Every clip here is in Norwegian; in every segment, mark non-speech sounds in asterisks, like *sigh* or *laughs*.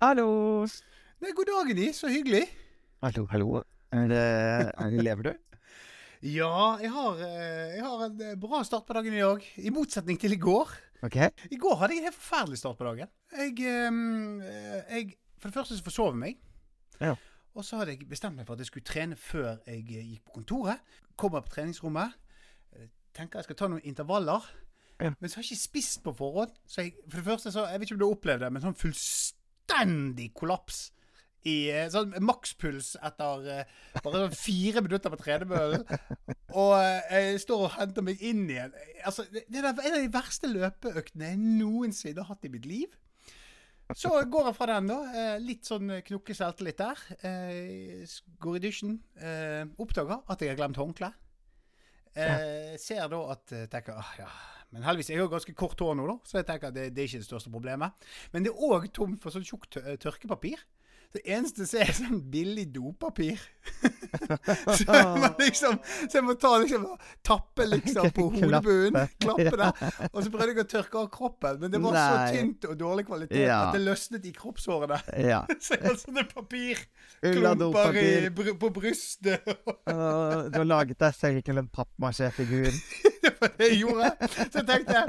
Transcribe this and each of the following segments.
Hallo! Nei, god dagen i, så hyggelig. Hallo, hallo. Er det, er det, lever du? *laughs* Ja, jeg har, eh, jeg har en eh, bra start på dagen i dag. I motsetning til i går. Ok. I går hadde jeg en helt forferdelig start på dagen. Jeg, eh, jeg For det første så forsov jeg meg. Ja. Og så hadde jeg bestemt meg for at jeg skulle trene før jeg gikk på kontoret. Kommer på treningsrommet. Tenker jeg skal ta noen intervaller. Ja. Men så har jeg ikke spist på forhånd. Så jeg, for det første så, Jeg vet ikke om du har opplevd det, men sånn fullstendig kollaps. I eh, sånn makspuls etter uh, bare sånn fire minutter på tredemøllen. Og eh, jeg står og henter meg inn igjen. Altså, det det er en av de verste løpeøktene jeg noensinne har hatt i mitt liv. Så går jeg fra den, da. Uh, Litt sånn knokke selvtillit der. Går i dusjen. Oppdager at jeg har glemt håndkle. Ser da at tenker, ah, ja. Men heldigvis jeg har ganske kort hår nå, da, så jeg tenker at det, det er ikke det største problemet. Men det er òg tomt for sånn tjukt tørkepapir. Det eneste som er sånn billig dopapir. *laughs* så, jeg må liksom, så jeg må ta liksom tappe liksom på *laughs* hodebunnen, klappe der. Og så prøvde jeg å tørke av kroppen, men det var så tynt og dårlig kvalitet Ja. at det løsnet i kroppshårene. Ja. *laughs* Så jeg hadde sånne papirklumper i, br på brystet. Du har laget deg selv til en pappmasjéfigur. *laughs* det var det jeg gjorde. Så jeg tenkte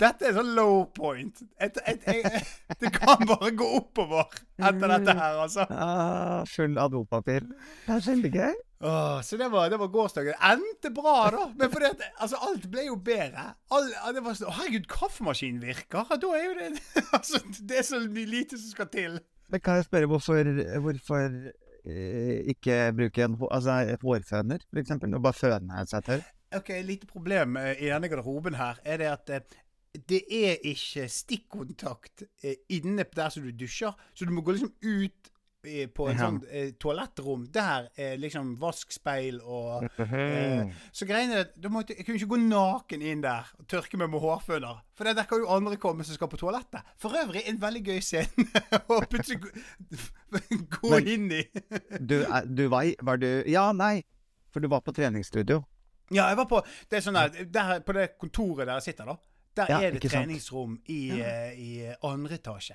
dette er sånn low point. Et, et, et, *laughs* det kan bare gå oppover etter dette her, altså. Ah, full av dopapir. Det er veldig gøy. Oh, så det var, det var gårsdagen. Endte bra, da. Men fordi at altså, alt ble jo bedre. All, det var sånn, Herregud, kaffemaskinen virker. Da er jo det *laughs* altså, Det er så lite som skal til. Men kan jeg spørre hvorfor, hvorfor eh, ikke bruke en altså, hårføner, eksempel? Og bare føne seg tørr? Ok, Lite problem eh, i denne garderoben her er det at eh, det er ikke stikkontakt eh, inne der som du dusjer. Så du må gå liksom ut eh, på et Ja. sånt eh, toalettrom. Der er liksom vaskspeil og Mhm. eh, Så greiene er at måtte, Jeg kunne ikke gå naken inn der og tørke meg med hårføner. For der kan jo andre komme som skal på toalettet. For øvrig en veldig gøy scene *laughs* å plutselig gå- *laughs* inn i. Du, er- du var, var du Ja, nei. For du var på treningsstudio. Ja, jeg var på det sånn der, der, På det kontoret der jeg sitter, da. Der Ja, er det treningsrom i, ja. i andre etasje.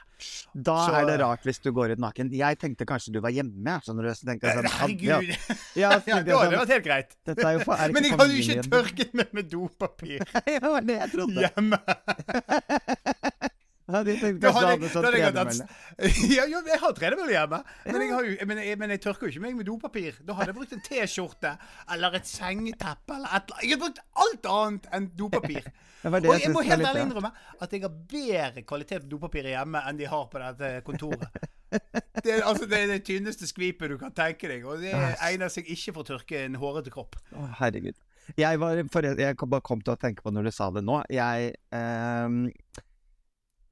Da Så- er det rart hvis du går ut naken. Jeg tenkte kanskje du var hjemme. Så når du tenkte sånn, Herregud! Ja, *laughs* Ja, ja, så da hadde det sånn, vært helt greit. Dette er jo for, Men jeg hadde jo ikke tørket meg med dopapir *laughs* det var det jeg trodde. hjemme. Ja, de tenkte Da kanskje hadde sånn da hadde jeg, tredemølle. ja, ja, jeg har tredemølle hjemme, men jeg, har jo, men, jeg, men jeg tørker jo ikke meg med dopapir. Da hadde jeg brukt en T-skjorte eller et sengeteppe eller et eller annet. Jeg hadde brukt alt annet enn dopapir. *laughs* Det det Og jeg jeg må helt ærlig innrømme at jeg har bedre kvalitet på dopapir hjemme enn de har på dette kontoret. Det er, altså, det er det tynneste skvipet du kan tenke deg, og det egner seg ikke for å tørke en hårete kropp. Å, herregud. Jeg, var, jeg kom- bare kom til å tenke på når du sa det nå. Jeg ehm,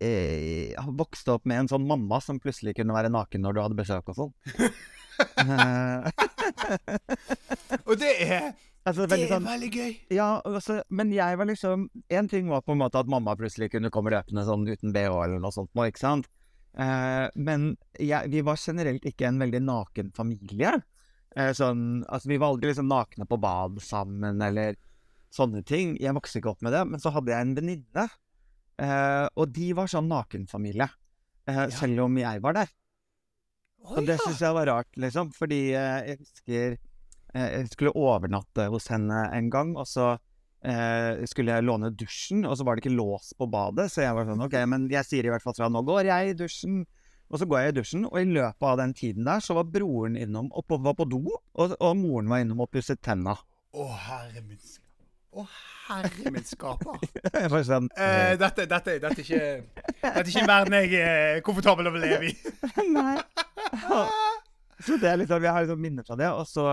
eh, vokste opp med en sånn mamma som plutselig kunne være naken når du hadde besøk og sånn. Eh, *laughs* Og det er, altså, det veldig er sånn veldig gøy. Ja, altså, men jeg var liksom En ting var på en måte at mamma plutselig kunne komme løpende sånn uten bh eller noe sånt ikke sant? Eh, men jeg, vi var generelt ikke en veldig naken familie. Eh, sånn, altså, vi var aldri liksom nakne på bad sammen eller sånne ting. Jeg vokste ikke opp med det. Men så hadde jeg en venninne, eh, og de var sånn nakenfamilie. Eh, Selv om jeg var der. Oh, Og det ja. syns jeg var rart, liksom. Fordi eh, jeg husker eh, jeg skulle overnatte hos henne en gang, og så eh, skulle jeg låne dusjen, og så var det ikke lås på badet, så jeg var sånn OK, men jeg sier i hvert fall fra nå går jeg i dusjen. Og så går jeg i dusjen, og i løpet av den tiden der så var broren innom og på, var på do, og, og moren var innom og pusset tenna. Å, herre min. Å, herre min skaper. *laughs* Sånn Eh, dette, dette, dette, er ikke, dette er ikke en verden jeg er komfortabel over å leve i. *laughs* Nei. Så det er litt sånn, Jeg har liksom minner fra det, og så,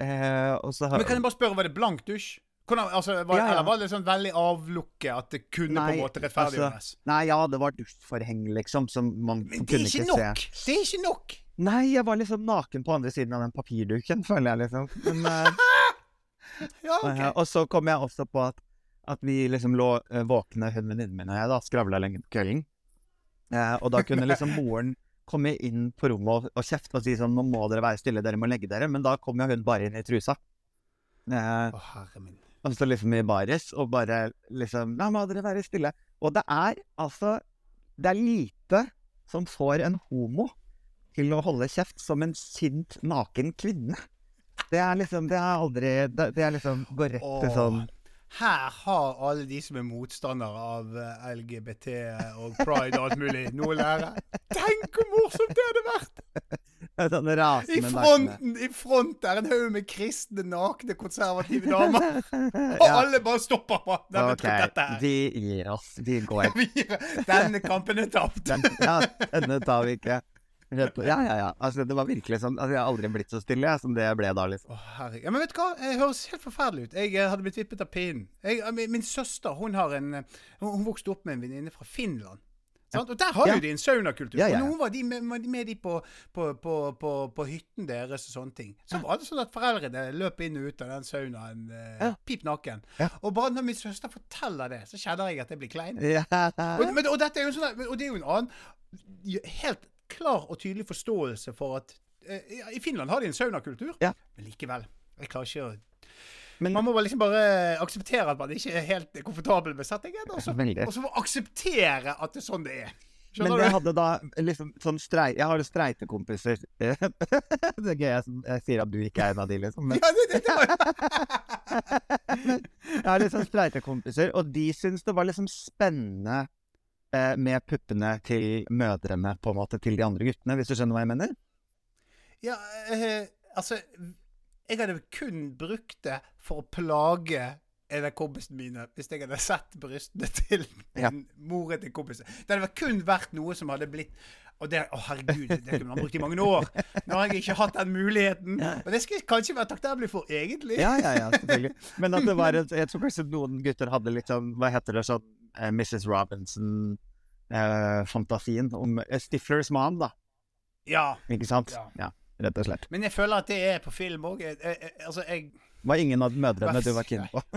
eh, og så Men kan jeg bare spørre, var det blank dusj? Hvordan, altså, var, Ja, ja. Eller var det sånn veldig avlukket at det kunne på en måte rettferdiggjøres? Nei, ja, det var dusjforheng, liksom, som man Men det kunne er ikke ikke se. nok! Det er ikke nok! Nei, jeg var liksom naken på andre siden av den papirduken, føler jeg liksom. Men, eh, *laughs* *laughs* Ja, okay. ok. og så kom jeg også på at, at vi liksom lå eh, våkne, hun venninnen min og jeg, da, skravla lenge på kvelden. Eh, og da kunne liksom moren komme inn på rommet og, og kjefte og si sånn Nå må dere være stille, dere må legge dere. Men da kom jo hun bare inn i trusa. Eh, oh, herre min. og så liksom i baris og bare liksom Nå må dere være stille. Og det er altså Det er lite som får en homo til å holde kjeft som en sint, naken kvinne. Det er liksom Det er aldri Det, det er liksom Går rett til sånn Her har alle de som er motstandere av eh, LGBT og pride og alt mulig, noe å lære. Tenk hvor morsomt det hadde vært! *laughs* sånn I rasende nakne. fronten, i front er en haug med kristne, nakne, konservative damer. *laughs* Og Ja. alle bare stopper på. Nei, OK, dette her. vi gir oss. Vi går. *laughs* Denne kampen er tapt. Den, ja, denne tar vi ikke. Ja, ja, ja. Altså, det var virkelig sånn altså, Jeg har aldri blitt så stille jeg, som det jeg ble da, liksom. Å. Ja, men vet du hva? Det høres helt forferdelig ut. Jeg eh, hadde blitt vippet av pinnen. Eh, min, min søster hun har en eh, Hun, hun vokste opp med en venninne fra Finland. Sant? Og der har Ja. jo de en saunakultur. Ja, ja, ja. Og nå var de med, med, de på, på, på, på, på hytten deres og sånne ting. Så var det sånn at foreldrene løp inn og ut av den saunaen eh, Ja. pip naken. Ja. Og bare når min søster forteller det, så kjenner jeg at jeg blir klein. Ja. Og, men, og dette er jo en sånn Og det er jo en annen helt klar og tydelig forståelse for at eh, I Finland har de en saunakultur, Ja. men likevel. Jeg klarer ikke å Men- Man må bare liksom bare akseptere at man ikke er helt komfortabel med settingen, og så, og så akseptere at det er sånn det er. Men Skjønner jeg du? hadde da liksom sånn streit... Jeg har jo streitekompiser. *laughs* det er gøy jeg, jeg sier at du ikke er en av de, liksom. Men Ja, det, det, det *laughs* jeg har liksom streitekompiser, og de syns det var liksom spennende eh, med puppene til mødrene, på en måte, til de andre guttene, hvis du skjønner hva jeg mener? ja, eh, altså Jeg hadde kun brukt det for å plage en av kompisene mine hvis jeg hadde sett brystene til Ja. moren til kompisen. Det hadde kun vært noe som hadde blitt og det, Å, herregud, det kunne man brukt i mange år. Nå har jeg ikke hatt den muligheten. Og det skal jeg kanskje være takknemlig for, egentlig. Ja, ja, ja, selvfølgelig. Men at det var et, Jeg tror kanskje noen gutter hadde litt sånn Hva heter det sånn Mrs. Robinson-fantasien om eh, Stiflers mom, da. Ja. Ikke sant? Ja. Ja, rett og slett. Men jeg føler at det er på film òg. Altså, jeg Var ingen av mødrene du var keen på? *laughs*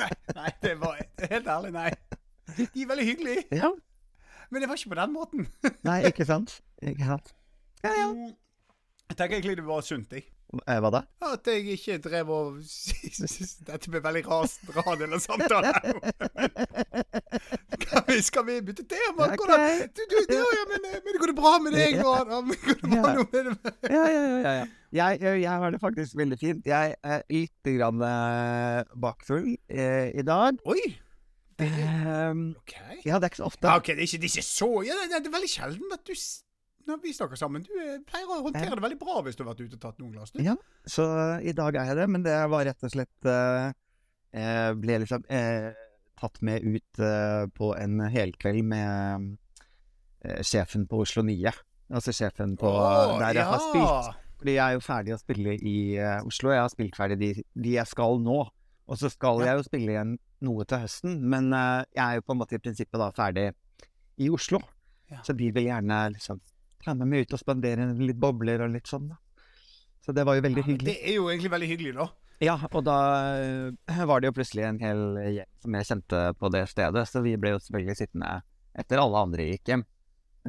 Nei, nei, det var helt ærlig, nei. De er veldig hyggelige, Ja. men det var ikke på den måten. Nei, ikke sant? Ikke sant? *laughs* Ja, ja. Jeg tenker egentlig det var sunt, jeg. Eh, Hva da? At jeg ikke drev og *laughs* Dette blir veldig rast radio eller samtale. *laughs* Skal vi, skal vi bytte tema? Okay. Hvordan, du, du, ja, ja, men, men går det bra med deg? Adam? Går det bra Ja. med det? Ja, ja, ja. ja, ja. Jeg, jeg, jeg har det faktisk veldig fint. Jeg er litt grann eh, bakfull eh, i dag. Oi! Det, um, okay. ja, det er ikke så ofte. Ja, ok, det er ikke, det er ikke så ja, det, det er veldig sjelden at du Når vi snakker sammen Du eh, pleier å håndtere det veldig bra hvis du har vært ute og tatt noen glass. Du. Ja, så i dag er jeg det, men det var rett og slett eh, Jeg ble liksom eh, tatt med ut eh, på en helkveld med eh, sjefen på Oslo 9. Altså sjefen på oh, der jeg har spilt. Fordi jeg er jo ferdig å spille i eh, Oslo. Jeg har spilt ferdig de, de jeg skal nå. Og så skal Ja. jeg jo spille igjen noe til høsten, men eh, jeg er jo på en måte i prinsippet da ferdig i Oslo. Ja. Så de vil gjerne liksom ta med meg ut og spandere litt bobler og litt sånn, da. Så det var jo veldig Ja, hyggelig. det er jo egentlig veldig hyggelig, da. Ja, og da eh, var det jo plutselig en hel gjeng som jeg kjente på det stedet, så vi ble jo selvfølgelig sittende etter alle andre gikk hjem.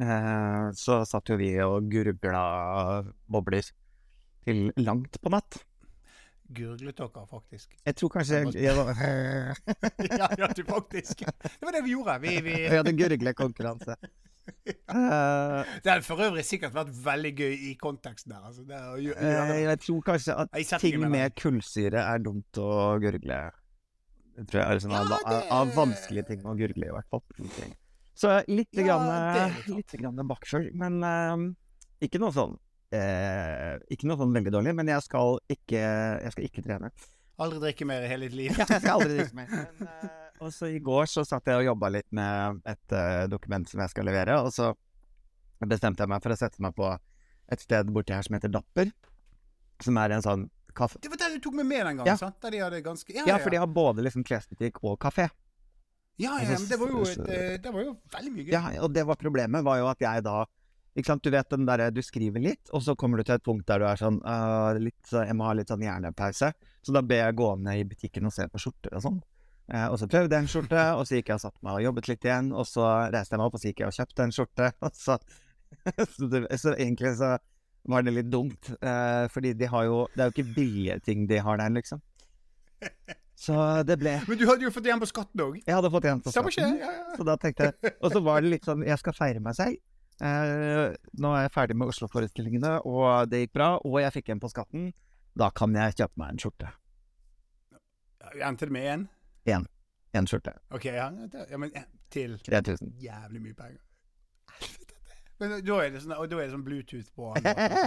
Eh, så satt jo vi og gurgla bobler til langt på natt. Gurglet dere faktisk? Jeg tror kanskje jeg, var *laughs* ja, ja, du faktisk. Det var det vi gjorde. Vi, vi... *laughs* Jeg hadde gurglekonkurranse. Eh, Det hadde for øvrig sikkert vært veldig gøy i konteksten der. Altså. Det er, å eh, jeg tror kanskje at ting med kullsyre er dumt å gurgle. Det tror jeg er sånn, Ja, det- av vanskelige ting å gurgle, i hvert fall. Så litt, Ja, grann, er eh, litt grann bakfør, men uh, ikke noe sånn uh, Ikke noe sånn veldig dårlig, men jeg skal ikke, jeg skal ikke trene. Aldri drikke mer i hele ditt liv. Ja, jeg skal aldri drikke *laughs* mer. Men, eh, og så i går så satt jeg og jobba litt med et uh, dokument som jeg skal levere, og så bestemte jeg meg for å sette meg på et sted borti her som heter Dapper. Som er en sånn kaffe... Det var der du tok meg med den gangen, Ja. sant? Der de hadde ganske Ja, Ja, for de har både liksom klesbutikk og kafé. ja, ja, men det var jo, et, eh, det var jo veldig mye gøy. Ja, og det var problemet, var jo at jeg da ikke sant, Du vet den derre du skriver litt, og så kommer du til et punkt der du er sånn uh, litt, Jeg må ha litt sånn hjernepause. Så da ber jeg gå ned i butikken og se på skjorter og sånn. Eh, og så prøvde jeg en skjorte, og så gikk jeg og satte meg og jobbet litt igjen. Og så reiste jeg meg opp, og så gikk jeg og kjøpte en skjorte. *laughs* Så, så, det, så egentlig så var det litt dumt. Eh, fordi de har jo Det er jo ikke billige ting de har der, liksom. Så det ble Men du hadde jo fått igjen på skatten òg. Jeg hadde fått igjen på skatten. Ja, ja. Så da tenkte jeg Og så var det litt sånn Jeg skal feire meg selv. Eh, nå er jeg ferdig med Oslo-forestillingene, og det gikk bra. Og jeg fikk en på skatten. Da kan jeg kjøpe meg en skjorte. Endte det med én? En skjorte. OK, ja. ja men eh, til 3000. jævlig mye penger. Men da er det sånn, og da er det sånn Bluetooth på den.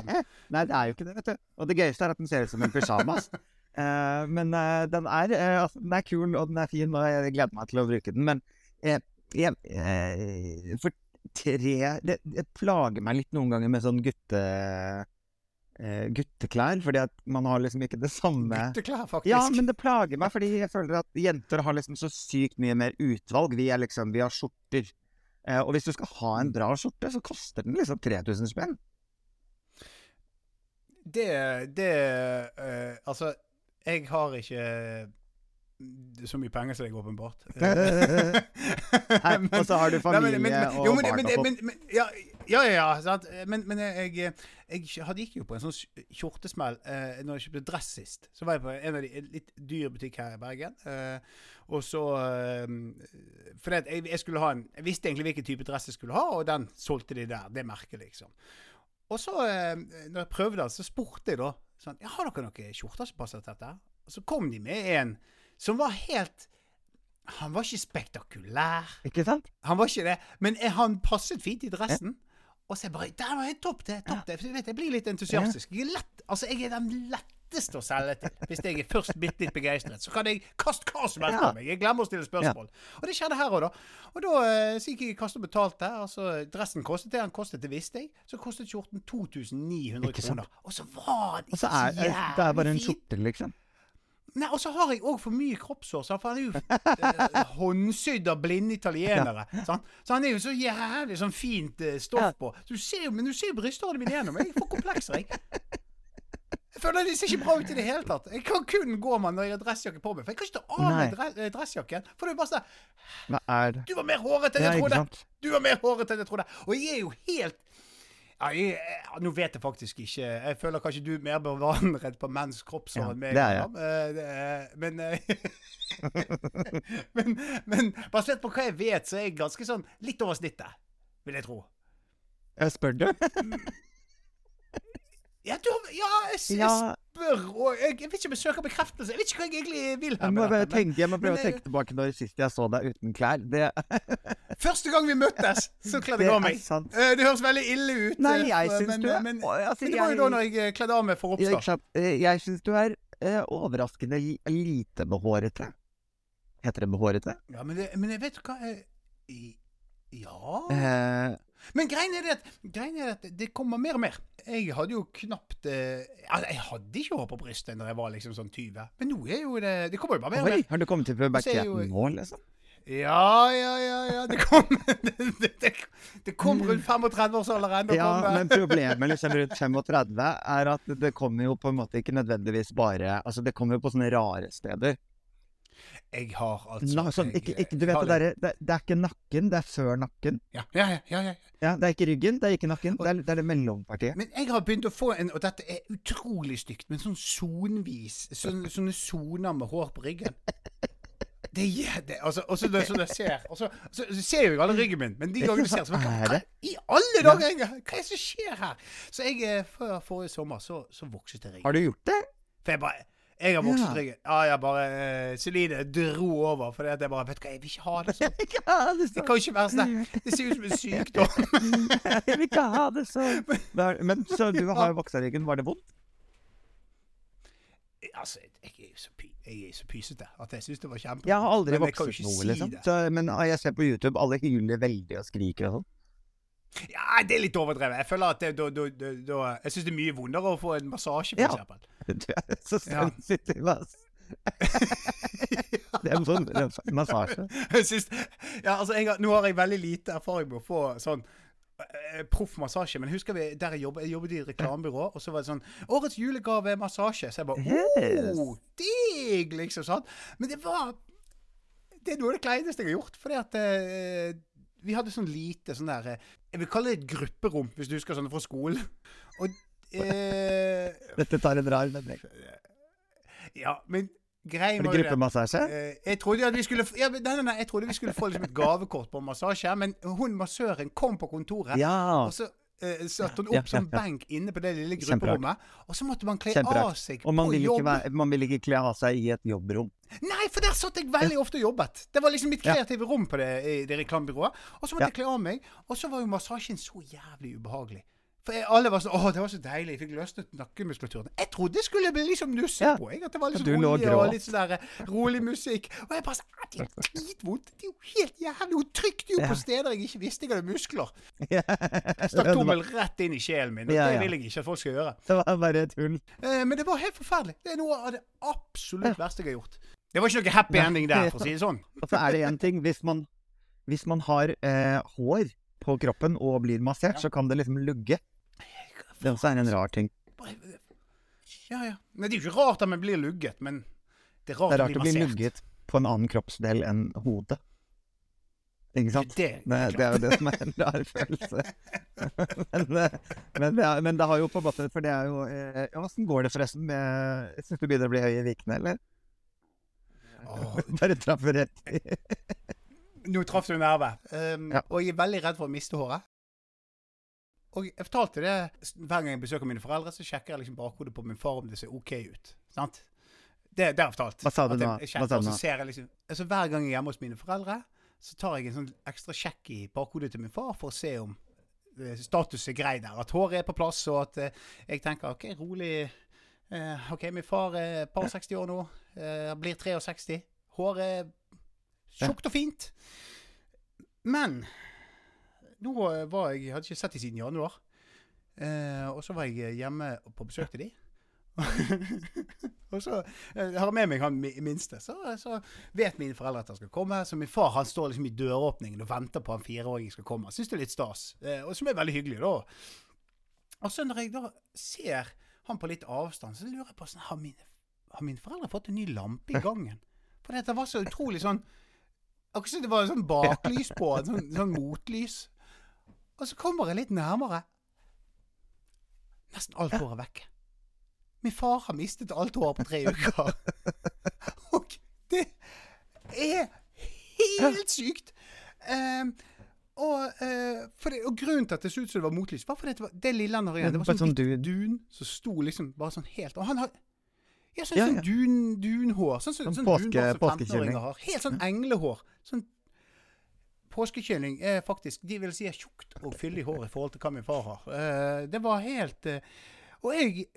*laughs* Nei, det er jo ikke det, vet du. Og det gøyeste er at den ser ut som en pysjamas. uh, *laughs* men uh, den er uh, altså, Den er kul, og den er fin, og jeg gleder meg til å bruke den. Men eh, jeg, eh, for tre det, det plager meg litt noen ganger med sånn gutte... eh, gutteklær, fordi at man har liksom ikke det samme Gutteklær, faktisk. Ja, men det plager meg, fordi jeg føler at jenter har liksom så sykt mye mer utvalg. Vi er liksom, vi har skjorter. Eh, og hvis du skal ha en bra skjorte, så koster den liksom 3000 spenn. Det, det eh, Altså, jeg har ikke så mye penger som deg, åpenbart. *laughs* Nei, og så har du *laughs* familie og men, men, men, og barn men, men, ja, ja, ja, ja. Men, men jeg, jeg hadde gikk jo på en sånn kjortesmell eh, når jeg kjøpte dress sist. Så var jeg på en av de en litt dyr butikk her i Bergen. Eh, og så eh, For jeg, jeg skulle ha en Jeg visste egentlig hvilken type dress jeg skulle ha, og den solgte de der. Det merket, liksom. Og så, eh, når jeg prøvde den, så spurte jeg da sånn ja, Har dere noen skjorter som passer til dette? Og så kom de med en som var helt Han var ikke spektakulær. Ikke sant? Han var ikke det, men eh, han passet fint i dressen. Og så jeg bare Det var helt topp, det. topp det. For du vet, Jeg blir litt entusiastisk. Jeg er lett, altså jeg er den letteste å selge til. Hvis jeg er først bitte litt begeistret, så kan jeg kaste hva som helst på meg. Jeg glemmer å stille spørsmål. Og det skjedde her òg, da. Og da eh, så gikk jeg i kassa og betalte. Altså, dressen kostet det han kostet, det visste jeg. Så kostet skjorten 2900 kroner. Og så var den ikke så jævlig er- det er bare en skjorte, liksom. Nei, og så har jeg òg for mye kroppshår. sant? for han er jo *laughs* eh, håndsydd av blinde italienere. sant? Så han er jo så jævlig sånn fint eh, stoff på. Så du ser men du ser jo brysthårene mine gjennom. Jeg får komplekser, jeg. Jeg føler Det ser ikke bra ut i det hele tatt. Jeg kan kun gå med når jeg har dressjakke på meg. For jeg kan ikke ta av meg dre- eh, dressjakken. For det er bare sånn Hva er det? Du var mer hårete enn jeg trodde! Du var mer hårete enn jeg trodde. Og jeg er jo helt ja, jeg, jeg, Nå vet jeg faktisk ikke. Jeg føler kanskje du er mer bevandret på menns kroppshår Ja, enn meg. det er jeg. Eh, Men, eh, *laughs* men Men basert på hva jeg vet, så er jeg ganske sånn litt over snittet, vil jeg tro. Jeg spør du? Ja, du, ja jeg, jeg spør, og jeg, jeg vet ikke søker bekreftelse. Jeg vet ikke hva jeg egentlig vil her. jeg må, dette, tenke, jeg må prøve men å tenke tilbake når sist jeg så deg uten klær. Det, *laughs* Første gang vi møttes, så kledde jeg av meg. Eh, Det høres veldig ille ut. Nei, eh, jeg syns men, du er- men, altså, men det var jo da når jeg eh, kledde av meg for Ja, ikke Jeg. Eh, Jeg syns du er uh, overraskende li- lite behårete. Heter det behårete? Ja, men, det, men jeg vet hva jeg, Ja Eh, Men greien er at, greien er at det kommer mer og mer. Jeg hadde jo knapt eh, altså, Jeg hadde ikke hår på brystet når jeg var liksom sånn 20. Men nå er jo det Det kommer jo bare mer og oi, mer. har du kommet til er puberteten nå, liksom? Ja, ja, ja. ja. Det kom, *laughs* det, det, det kom rundt 35-årsalderen. Ja, men problemet liksom rundt 35 er at det kommer jo på en måte ikke nødvendigvis bare Altså, det kommer jo på sånne rare steder. Jeg har altså Na, sånn, ikke, ikke, du vet det derre det, det er ikke nakken, det er før nakken. Ja, ja, ja, ja, ja. Ja, Det er ikke ryggen, det er ikke nakken. Det er det, er det mellompartiet. Men jeg har begynt å få en Og dette er utrolig stygt, men sånn sonvis Sånne, sånne soner med hår på ryggen. Det gjør det, altså, og så når jeg ser og så, så, ser jo jeg alle ryggen min, men de gangene du ser, så hva, hva det? i alle dager Hva er det som skjer her? Så jeg, eh, før forrige sommer, så, så vokset jeg ryggen. Har du gjort det? For jeg bare Jeg har vokset Ja. Ja, jeg bare uh, Celine dro over, fordi at jeg bare Vet du hva, jeg vil ikke ha det *laughs* sånn. Ja, det Det kan jo ikke være sånn. Det ser ut som en *laughs* sykdom. Jeg vil ikke ha det sånn. *laughs* Er- Men så du har jo voksa ryggen. Var det vondt? Altså, jeg er jo så, py, jeg er så pysete at jeg syns det var kjempevondt. Jeg har aldri Men jeg kan ikke noe, si liksom. Så, men ah, jeg ser på YouTube, alle hyler veldig og skriker og sånn. Ja, det er litt overdrevet. Jeg føler at det, da, da, da, da Jeg syns det er mye vondere å få en massasje, for Ja. eksempel. *laughs* Du er så Ja. sensitiv, ass. *laughs* Det er en sånn en massasje. *laughs* Jeg synes, Ja, altså, jeg gang nå har jeg veldig lite erfaring med å få sånn eh, proff massasje. Men husker vi der jeg jobbet, jeg jobbet i et reklamebyrå, og så var det sånn 'Årets julegave er massasje'. Så jeg bare Yes. oh, digg! Liksom sånn. Men det var Det er noe av det kleineste jeg har gjort. Fordi at eh, vi hadde sånn lite sånn der eh, Jeg vil kalle det et grupperom, hvis du husker sånn fra skolen. Og *laughs* eh, Dette tar en rar vending. Ja, men greia Er var det gruppemassasje? Eh, jeg trodde at vi skulle ja, nei, nei, nei, jeg trodde vi skulle få liksom et gavekort på massasje, men hun massøren kom på kontoret, Ja. og så satte hun opp ja, ja. benk inne på det lille grupperommet, og så måtte man kle av seg Og man ville, vil, ikke være, man ville ikke kle av seg i et jobbrom. Nei, for der satt jeg veldig ofte og jobbet. Det var liksom mitt kreative rom på det, i det reklamebyrået. Og så måtte jeg kle av meg, og så var jo massasjen så jævlig ubehagelig. For alle var sånn 'Å, det var så deilig. Jeg fikk løsnet nakkemuskulaturen.' Jeg trodde det skulle bli liksom nusse Ja. på. Jeg, at det var litt sånn rolig og litt sånn der eh, rolig musikk. Og jeg bare sånn «Ah, Det er *laughs* dritvondt. Det er jo helt jævlig. Hun trykte jo Ja. på steder jeg ikke visste jeg hadde muskler. *laughs* Ja. Stakk tommel rett inn i sjelen min. Og det vil jeg ikke at folk skal gjøre. Det var bare et hull. Eh, men det var helt forferdelig. Det er noe av det absolutt verste jeg har gjort. Det var ikke noe happy ending der, *laughs* for å si det sånn. Og så er det én ting. Hvis man, hvis man har eh, hår på kroppen og blir massert, så kan det liksom lugge. Det også er en rar ting. Ja, ja. Men det er jo ikke rart at man blir lugget, men det er rart, Det er rart å bli lugget på en annen kroppsdel enn hodet. Ikke sant? Det, Det, det er jo det som er en rar følelse. men, eh, men, det er, men det har jo på en måte For det er jo eh, ja, Åssen går det forresten med Syns du begynner å bli høy i vikene, eller? Oh. *laughs* Bare traff rett i nå traff du nerve. Um, Ja. Og jeg er veldig redd for å miste håret. Og jeg fortalte det hver gang jeg besøker mine foreldre, så sjekker jeg liksom bakhodet på min far om det ser OK ut. Sant? Det, det har jeg fortalt. Hva sa du jeg- nå? jeg Hva sjekker, sa du og så ser jeg liksom, altså Hver gang jeg er hjemme hos mine foreldre, så tar jeg en sånn ekstra sjekk i bakhodet til min far for å se om eh, status er grei der. At håret er på plass, og at eh, jeg tenker OK, rolig Uh, OK, min far er et par og 60 år nå. blir 63. Håret er tjukt og fint. Men nå eh, var jeg hadde ikke sett dem siden januar. Eh, og så var jeg hjemme på besøk til de. *laughs* og så eh, jeg har med meg han mi- minste. Så, så vet mine foreldre at han skal komme. Så min far han står liksom i døråpningen og venter på han fireåringen skal komme. Syns det er litt stas. Eh, og som er veldig hyggelig, da. Og så når jeg da ser han på litt avstand, så lurer jeg på sånn Har mine, har mine foreldre fått en ny lampe i gangen? For dette var så utrolig sånn Akkurat som det var sånn *laughs* baklys på, sånn, sånn motlys. Og så kommer jeg litt nærmere. Nesten alt håret er vekke. Min far har mistet alt håret på tre uker. *laughs* Og det er helt sykt. Um, og, uh, for det, og grunnen til at det så ut som det var motlys, var fordi det, var, det lille han har igjen, det var sånn sånn hvitt dun som sto liksom bare sånn helt Og han har ja, sånn, Ja, sånn dun, dunhår. Sånn, sånn, Sånn sånn dunhår som 15-åringer har. Helt sånn englehår. Sånn Påskekylling er faktisk De vil si er tjukt og fyldig hår i forhold til hva min far har. Eh, det var helt eh, Og jeg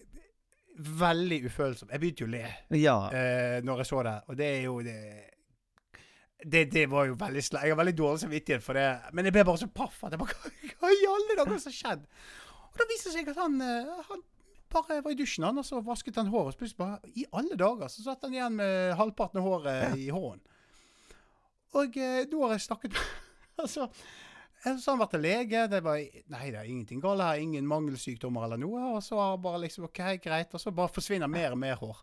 Veldig ufølsom. Jeg begynte jo å le Ja. eh, når jeg så det, og det er jo det det, det var jo veldig sle... Jeg har veldig dårlig samvittighet for det, men jeg ble bare så paff at jeg bare *laughs* Hva i alle dager som skjedde. skjedd? Og da viste det seg at han, eh, han bare var i dusjen, han, og så vasket han håret. Og plutselig bare I alle dager så satt han igjen med halvparten av håret i hånden. Og eh, nå har jeg snakket med *laughs* Altså, så har han vært til lege. Det var Nei, det er ingenting galt Jeg har Ingen mangelsykdommer eller noe. Og så har bare liksom OK, greit. Og så bare forsvinner mer og mer hår.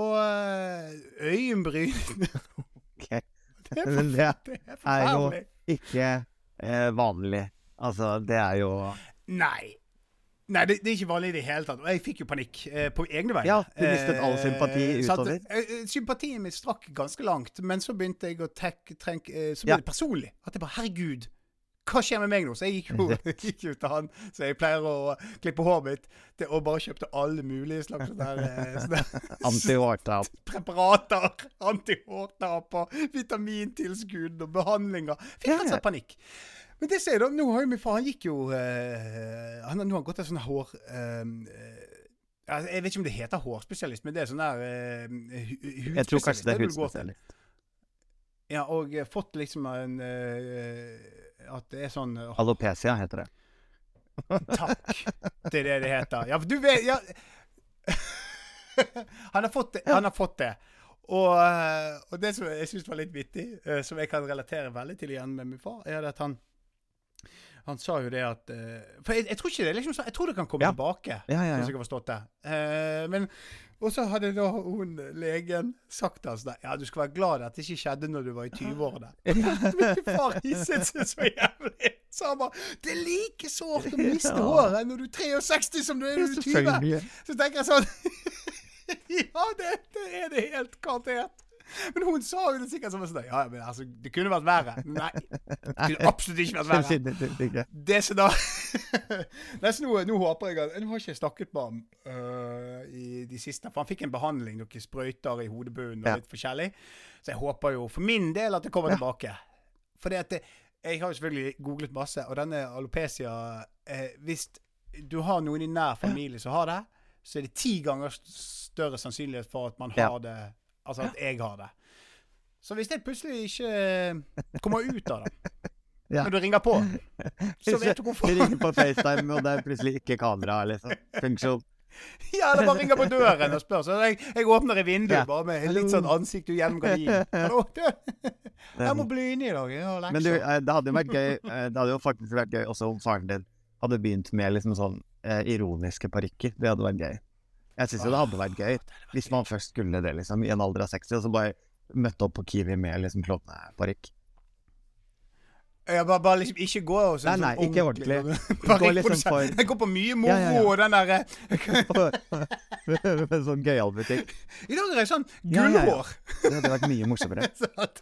Og eh, øyenbryn *laughs* Ok. *laughs* Det er, for, det det er er jo ikke eh, vanlig. Altså, det er jo Nei. Nei, det, det er ikke vanlig i det hele tatt. Og jeg fikk jo panikk eh, på egne vegne. Ja, du mistet all sympati Eh, at, utover. eh, eh, sympatien min strakk ganske langt, men så begynte jeg å tenke trenk, eh, Så ble Ja. det personlig. At jeg bare Herregud, hva skjer med meg nå? Så jeg gikk jo, *laughs* *laughs* gikk ut til han så jeg pleier å klippe håret mitt, til og bare kjøpte alle mulige slags sånne der, eh, *laughs* Anti-hårtap. preparater. Antihårtap og vitamintilskudd og behandlinger. Fikk rett og slett panikk. Men det ser du, nå har jo min far Han gikk jo eh, han, har- Nå har han gått en sånn hår eh, Jeg vet ikke om det heter hårspesialist, men det er sånn der hu- hudspesialist. Jeg tror kanskje det er hudspesialist. Ja, og fått liksom en At det er sånn Alopecia heter det. Takk. Det er det det heter. Ja, for du vet ja. *laughs* Han har fått det. Han har fått det. Og, og det som jeg syns var litt vittig, som jeg kan relatere veldig til igjen med min far, er at han han sa jo det at uh, For jeg, jeg tror ikke det liksom Jeg tror det kan komme Ja. tilbake. Ja, ja, Hvis jeg har forstått det. Uh, men Og så hadde da hun legen sagt altså Ja, du skal være glad at det ikke skjedde når du var i 20-årene. *laughs* *laughs* Min far hisset seg så jævlig. Så han bare Det er like sårt å miste håret når du er 63 som du er når du er 20. Så tenker jeg sånn *laughs* Ja, det, det er det helt garantert. Men hun sa jo det sikkert som sånn Ja, men altså, det kunne vært verre. Nei. Det kunne absolutt ikke vært verre. *laughs* Det som da *laughs* Nesten nå, nå håper jeg at Nå har ikke jeg snakket med ham uh, i de siste For han fikk en behandling, noen sprøyter i hodebunnen og Ja. litt forskjellig. Så jeg håper jo for min del at det kommer Ja. tilbake. For det at det, jeg har jo selvfølgelig googlet masse, og denne alopecia eh, Hvis du har noen i nær familie som har det, så er det ti ganger større sannsynlighet for at man Ja. har det Altså at jeg har det. Så hvis jeg plutselig ikke eh, kommer ut av det *laughs* Ja. når du ringer på, så vet du hvorfor. Vi ringer på FaceTime, og det er plutselig ikke kamera, liksom. Funksjon. *laughs* Ja, eller bare ringer på døren og spør. Så jeg, jeg åpner i vinduet Ja. bare med litt sånn ansikt ut gjennom gardinen. Hallo, du. *laughs* Jeg må bli inne i dag. Jeg har Men du, lekser. eh, det hadde jo vært gøy eh, Det hadde jo faktisk vært gøy også om faren din hadde begynt med liksom sånn ironiske parykker. Det hadde vært gøy. Jeg syns jo det hadde vært gøy hvis man først skulle det, liksom, i en alder av 60, og så bare møtte opp på Kiwi med liksom klovneparykk. Jeg bare, bare liksom ikke gå og sånn Nei, nei, sånn ikke ordentlig. Bare Gå liksom for- Jeg går på mye moro Ja, ja, ja. og den derre med en sånn gøyal butikk. *laughs* I dag er det sånn Ja, ja, ja. gullhår. Det hadde vært mye morsommere. *laughs* Sant?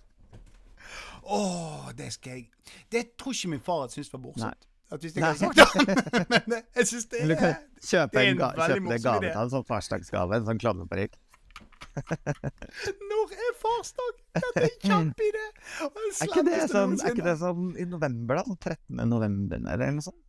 oh, det skal jeg Det tror ikke min far hadde syntes var morsomt. At hvis jeg hadde sagt det. *laughs* Men eh, jeg syns det Men du kan kjøpe det en, ga kjøpe en gave til han, sånn farsdagsgave, en sånn klovneparykk. *laughs* Når er farsdag? Dette er kjempeidé! Er ikke det sånn, er ikke det sånn i november, da? Sånn 13. november, eller noe sånt?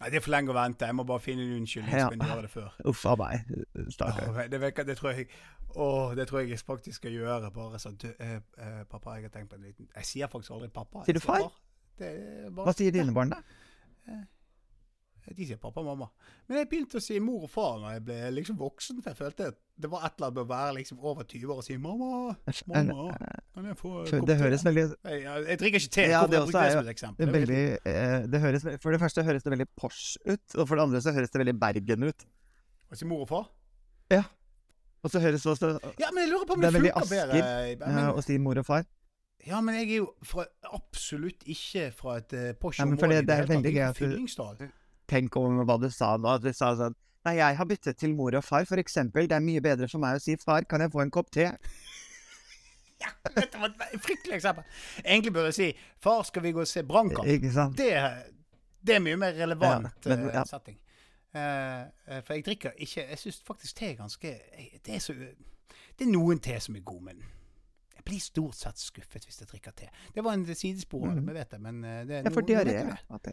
Nei, det er for lenge å vente. Jeg må bare finne en unnskyldning, Ja. jeg gjøre det før. Uff a meg, stakkar. Åh, det, det tror jeg Åh, det tror jeg jeg faktisk skal gjøre. Bare sånn eh, eh, Pappa, jeg har tenkt på en liten Jeg sier faktisk aldri pappa. Sier du far? Det er bare, Hva sier dine barn, da? De sier pappa og mamma. Men jeg begynte å si mor og far når jeg ble liksom voksen. For jeg følte at det var et eller annet med å være liksom over 20 år og si 'mamma, mamma, kan jeg få *laughs* For det høres veldig jeg, drikker ikke te. Ja, Hvorfor det jeg det som et eksempel? det veldig, eh, det høres, For det første høres det veldig pors ut, og for det andre så høres det veldig Bergen ut. Å si mor og far? Ja. Og så høres det også Ja, men jeg lurer på om Det det, er veldig funker bedre. Asker, eh, å si mor og far. Ja, men jeg er jo fra, absolutt ikke fra et uh, posh Nei, men område. for det- er veldig gøy at du- tenker Tenk over hva du sa nå. At du sa sånn Nei, jeg har byttet til mor og far, for eksempel. Det er mye bedre for meg å si far, kan jeg få en kopp te? *laughs* Ja, dette var et fryktelig eksempel. Egentlig burde jeg si far, skal vi gå og se Brannkamp? Det, det er mye mer relevant Ja, men- eh, ja. setting. Eh, eh, for jeg drikker ikke Jeg syns faktisk te er ganske Det er så Det er noen te som er god, men jeg blir stort sett skuffet hvis jeg drikker te. Det var en sidespor mm. det, vi vet det, men eh, det er for får nå- nå vet jeg det. te.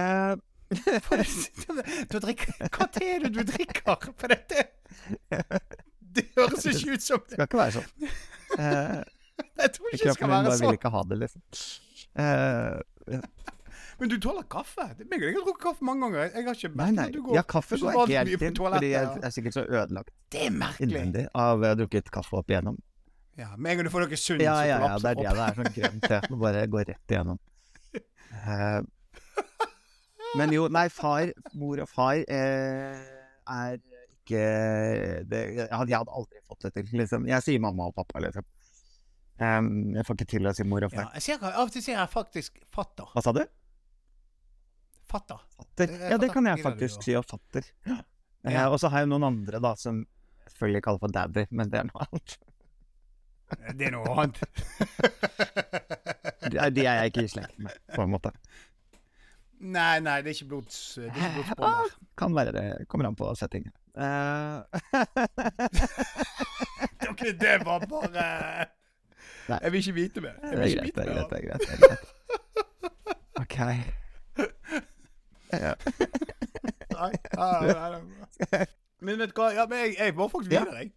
Eh, *laughs* Du drikker Hva te er det du drikker? på dette *laughs* Det høres ikke ut som det. skal ikke være sånn. Eh, *laughs* Jeg tror ikke det kroppen skal min være bare vil sånn. ikke ha det, liksom. Eh, Men du tåler kaffe? Det meg har drukket kaffe mange ganger. Jeg har ikke merket nei. du går Ja, kaffe går jeg mye helt til, fordi jeg er sikkert så ødelagt Det er merkelig. innvendig av å ha drukket kaffe opp igjennom. Ja, Med en gang du får noe sunt, Ja, ja, ja, det er det. Det er sånn grønt te. Det bare går rett igjennom. Eh, men jo, nei, far, mor og far eh, er ikke det, jeg, jeg hadde aldri fått det til, liksom. Jeg sier mamma og pappa, liksom. Um, jeg får ikke til å si mor og Ja, far. jeg ser, av og til sier jeg faktisk fatter. Hva sa du? Fatter. Fatter. Ja, det kan jeg faktisk si, og fatter. Eh, Ja. og så har jeg noen andre, da, som selvfølgelig kaller for daddy, men det er noe annet. Det er noe annet. *laughs* De de er jeg ikke i slekt med, på en måte. nei, nei, det er ikke blods... Det er ikke Ah, kan være det. Kommer an på settingen. *laughs* Uh... Ok, det var bare Nei. Jeg vil ikke vite mer. det Jeg er vil ikke greit, det er greit. Det er greit, det er greit. OK. Ja. Nei, nei, nei, nei. Men vet du hva, ja, men jeg, jeg må faktisk videre, jeg.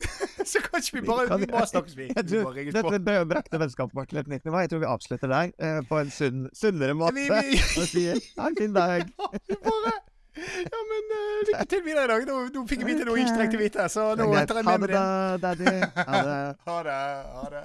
*laughs* Så kanskje vi bare Kan- Vi bare snakkes, vi. *laughs* Jeg Vi tror, bare dette brakte vennskapet vårt til et nytt nivå. Jeg tror vi avslutter der, eh, på en sunn, sunnere måte. Vi- *laughs* vi- Og sier ha en fin dag. Bare Ja, men uh, lykke til videre i dag. Nå, nå fikk jeg vite noe jeg ikke trengte vite, så nå tar jeg med det Ha det. da, daddy. Ha det. Ha det. Ha det.